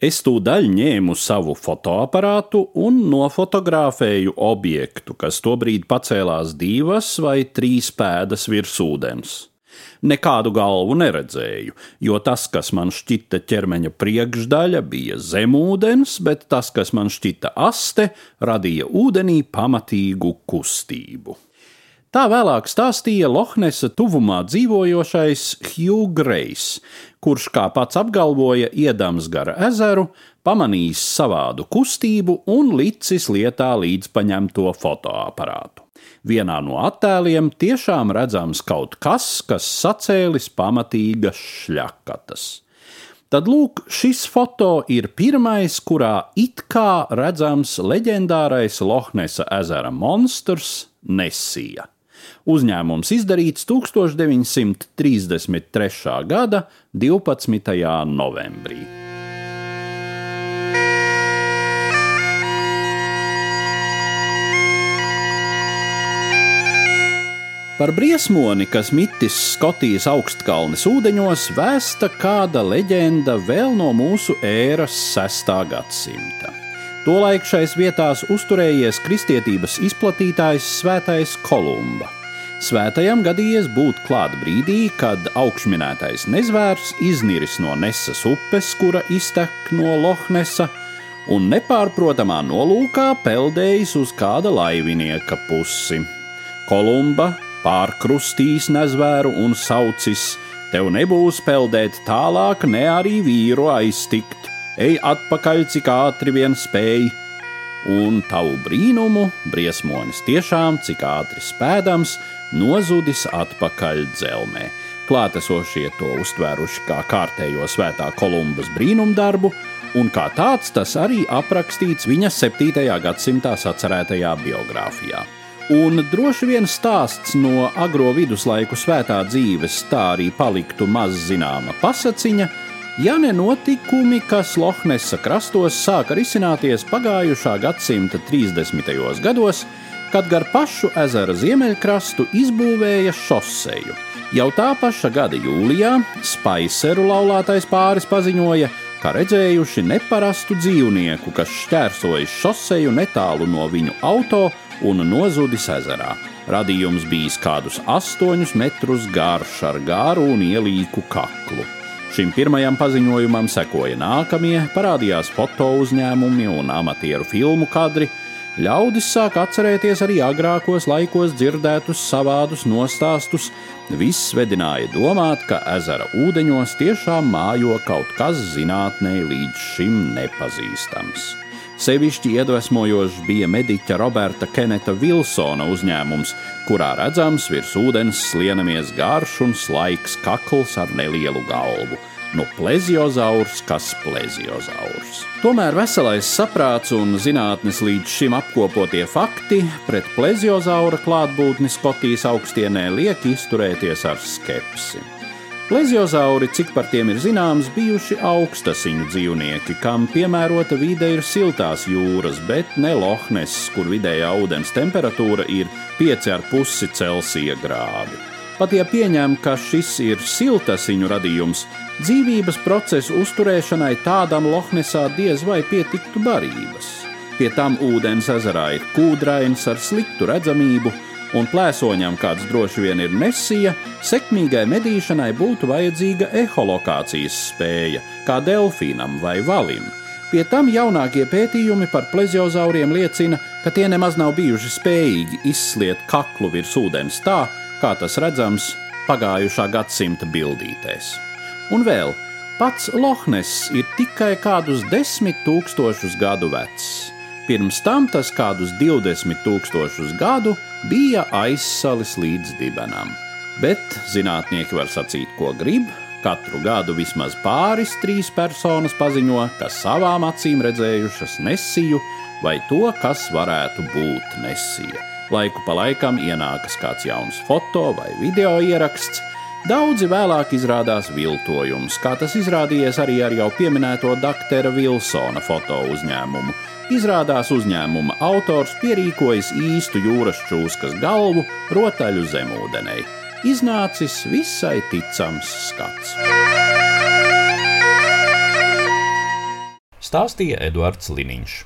Es tūdaļ ņēmu savu fotoaparātu un nofotografēju objektu, kas tobrīd pacēlās divas vai trīs pēdas virs ūdens. Nekādu galvu neredzēju, jo tas, kas man šķita ķermeņa priekšdaļa, bija zemūdens, bet tas, kas man šķita aste, radīja ūdenī pamatīgu kustību. Tā vēlāk stāstīja Lohnesa tuvumā dzīvojošais Hugh Grejs, kurš, kā pats apgalvoja, iedams gara ezeru, pamanījis savādu kustību un licis lietā līdz paņemto fotoaparātu. Vienā no attēliem tiešām redzams kaut kas, kas sacēlis pamatīgas šļakatas. Tad lūk, šis foto ir pirmais, kurā it kā redzams leģendārais Lohnesa ezera monstrs Nesija. Uzņēmums izdarīts 1933. gada 12. novembrī. Par briesmoni, kas mitis Skotijas augstkalnes ūdeņos, vēsta kāda leģenda vēl no mūsu ēras 6. gadsimta. Tolaik šais vietās uzturējies kristietības izplatītājs Svētais Kolumba. Svētajam gadījies būt klāt brīdī, kad augšminētais nezvērs izniris no Nesas upes, kura iztek no Lohnesa, un nepārprotamā nolūkā peldējis uz kāda laivinieka pusi. Kolumba pārkrustīs nezvēru un saucis: Tev nebūs peldēt tālāk, ne arī vīru aiztikt, ej atpakaļ, cik ātri vien spēj. Un tavu brīnumu, briesmonis tiešām, cik ātri spēdams, nozudis atpakaļ dzelmē. Klātesošie to uztvēruši kā kārtējo svētā Kolumbas brīnumdarbu, un kā tāds tas arī aprakstīts viņa 7. gadsimtā sacerētajā biogrāfijā. Un droši vien stāsts no agro viduslaiku svētā dzīves tā arī paliktu maz zināma pasaciņa, ja ne notikumi, kas Lohnesa krastos sāka risināties pagājušā gadsimta 30. gados, kad gar pašu ezera ziemeļkrastu izbūvēja šoseju. Jau tā paša gada jūlijā Spaiseru laulātais pāris paziņoja, ka redzējuši neparastu dzīvnieku, kas šķērsojis šoseju netālu no viņu auto un nozudis ezerā. Radījums bijis kādus astoņus metrus garš ar garu un ielīku kaklu. Šim pirmajam paziņojumam sekoja nākamie, parādījās foto uzņēmumi un amatieru filmu kadri, Ļaudis sāk atcerēties arī agrākos laikos dzirdētus savādus nostāstus. Viss vedināja domāt, ka ezera ūdeņos tiešām mājo kaut kas zinātnē līdz šim nepazīstams. Sevišķi iedvesmojošs bija mediķa Roberta Keneta Vilsona uzņēmums, kurā redzams virs ūdens slienamies garš un slaiks kakls ar nelielu galvu no pleziozaurs, kas pleziozaurs. Tomēr veselais saprāts un zinātnes līdz šim apkopotie fakti pret pleziozaura klātbūtni Skotijas augstienē liek izturēties ar skepsi. Pleziozauri, cik par tiem ir zināms, bijuši augstasiņu dzīvnieki, kam piemērota vide ir siltās jūras, bet ne Lohnes, kur vidējā ūdens temperatūra ir 5,5 Celsija grādi. Pat ja pieņem, ka šis ir siltasiņu radījums, Dzīvības procesu uzturēšanai tādam Lohnesā diez vai pietiktu barības. Pie tam ūdens ezerā ir kūdrains ar sliktu redzamību, un plēsoņam, kāds droši vien ir nesija, sekmīgai medīšanai būtu vajadzīga eholokācijas spēja, kā delfīnam vai valim. Pie tam jaunākie pētījumi par pleziozauriem liecina, ka tie nemaz nav bijuši spējīgi izsliet kaklu virs ūdens tā, kā tas redzams pagājušā gadsimta bildītēs. Un vēl, pats Lohnes ir tikai kādus desmit tūkstošus gadu vecs. Pirms tam tas kādus 20 tūkstošus gadu bija aizsalis līdz dibenam. Bet zinātnieki var sacīt, ko grib. Katru gadu vismaz pāris trīs personas paziņo, ka savām acīm redzējušas nesiju vai to, kas varētu būt nesija. Laiku pa laikam ienākas kāds jauns foto vai video ieraksts, Daudzi vēlāk izrādās viltojums, kā tas izrādījies arī ar jau pieminēto Dr. Vilsona foto uzņēmumu. Izrādās uzņēmuma autors pierīkojis īstu jūras čūskas galvu rotaļu zemūdenei. Iznācis visai ticams skats. stāstīja Eduards Liniņš.